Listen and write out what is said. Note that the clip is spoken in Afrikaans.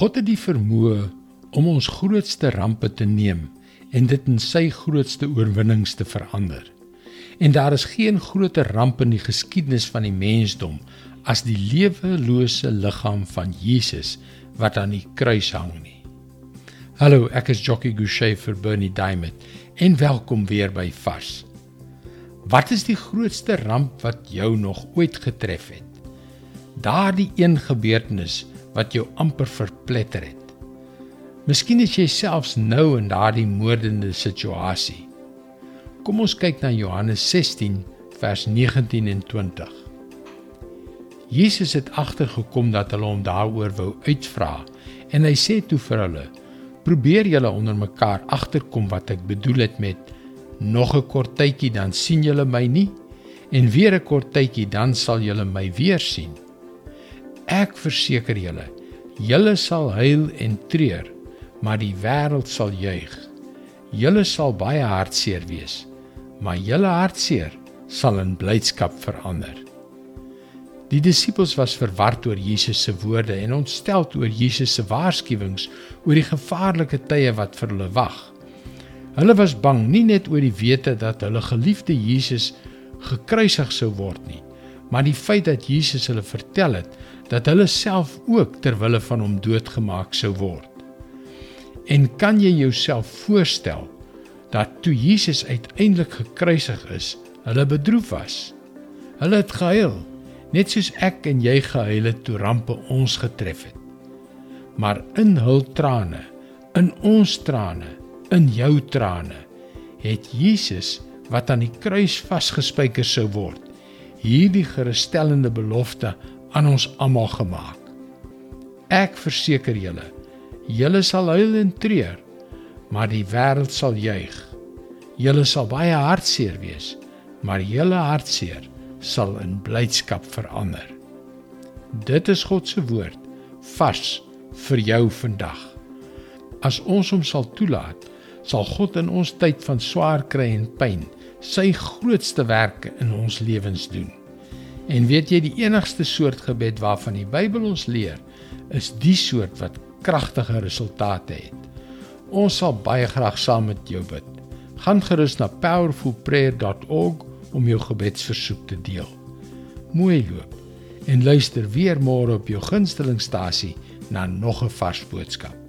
God het die vermoë om ons grootste rampe te neem en dit in sy grootste oorwinnings te verander. En daar is geen groter ramp in die geskiedenis van die mensdom as die lewelose liggaam van Jesus wat aan die kruis hang nie. Hallo, ek is Jockey Gouchee vir Bernie Diamond en welkom weer by Vars. Wat is die grootste ramp wat jou nog ooit getref het? Daardie een gebeurtenis wat jou amper verpletter het. Miskien is jy selfs nou in daardie moordende situasie. Kom ons kyk na Johannes 16 vers 19 en 20. Jesus het agtergekom dat hulle hom daaroor wou uitvra en hy sê toe vir hulle: "Probeer julle onder mekaar agterkom wat ek bedoel het met nog 'n kort tydjie dan sien julle my nie en weer 'n kort tydjie dan sal julle my weer sien." Ek verseker julle, julle sal huil en treur, maar die wêreld sal juig. Julle sal baie hartseer wees, maar julle hartseer sal in blydskap verander. Die disippels was verward oor Jesus se woorde en ontstel oor Jesus se waarskuwings oor die gevaarlike tye wat vir hulle wag. Hulle was bang nie net oor die wete dat hulle geliefde Jesus gekruisig sou word nie, maar die feit dat Jesus hulle vertel het dat hulle self ook ter wille van hom doodgemaak sou word. En kan jy jouself voorstel dat toe Jesus uiteindelik gekruisig is, hulle bedroef was? Hulle het gehuil, net soos ek en jy gehuil het toe rampe ons getref het. Maar in hul trane, in ons trane, in jou trane, het Jesus wat aan die kruis vasgespijker sou word, hierdie gerusstellende belofte aan ons almal gemaak. Ek verseker julle, julle sal huil en treur, maar die wêreld sal juig. Julle sal baie hartseer wees, maar julle hartseer sal in blydskap verander. Dit is God se woord vars vir jou vandag. As ons hom sal toelaat, sal God in ons tyd van swaar kry en pyn sy grootste werke in ons lewens doen. En weet jy die enigste soort gebed waarvan die Bybel ons leer, is die soort wat kragtige resultate het. Ons sal baie graag saam met jou bid. Gaan gerus na powerfulprayer.org om jou gebedsversoek te deel. Mooi loop en luister weer môre op jou gunstelingstasie na nog 'n vars boodskap.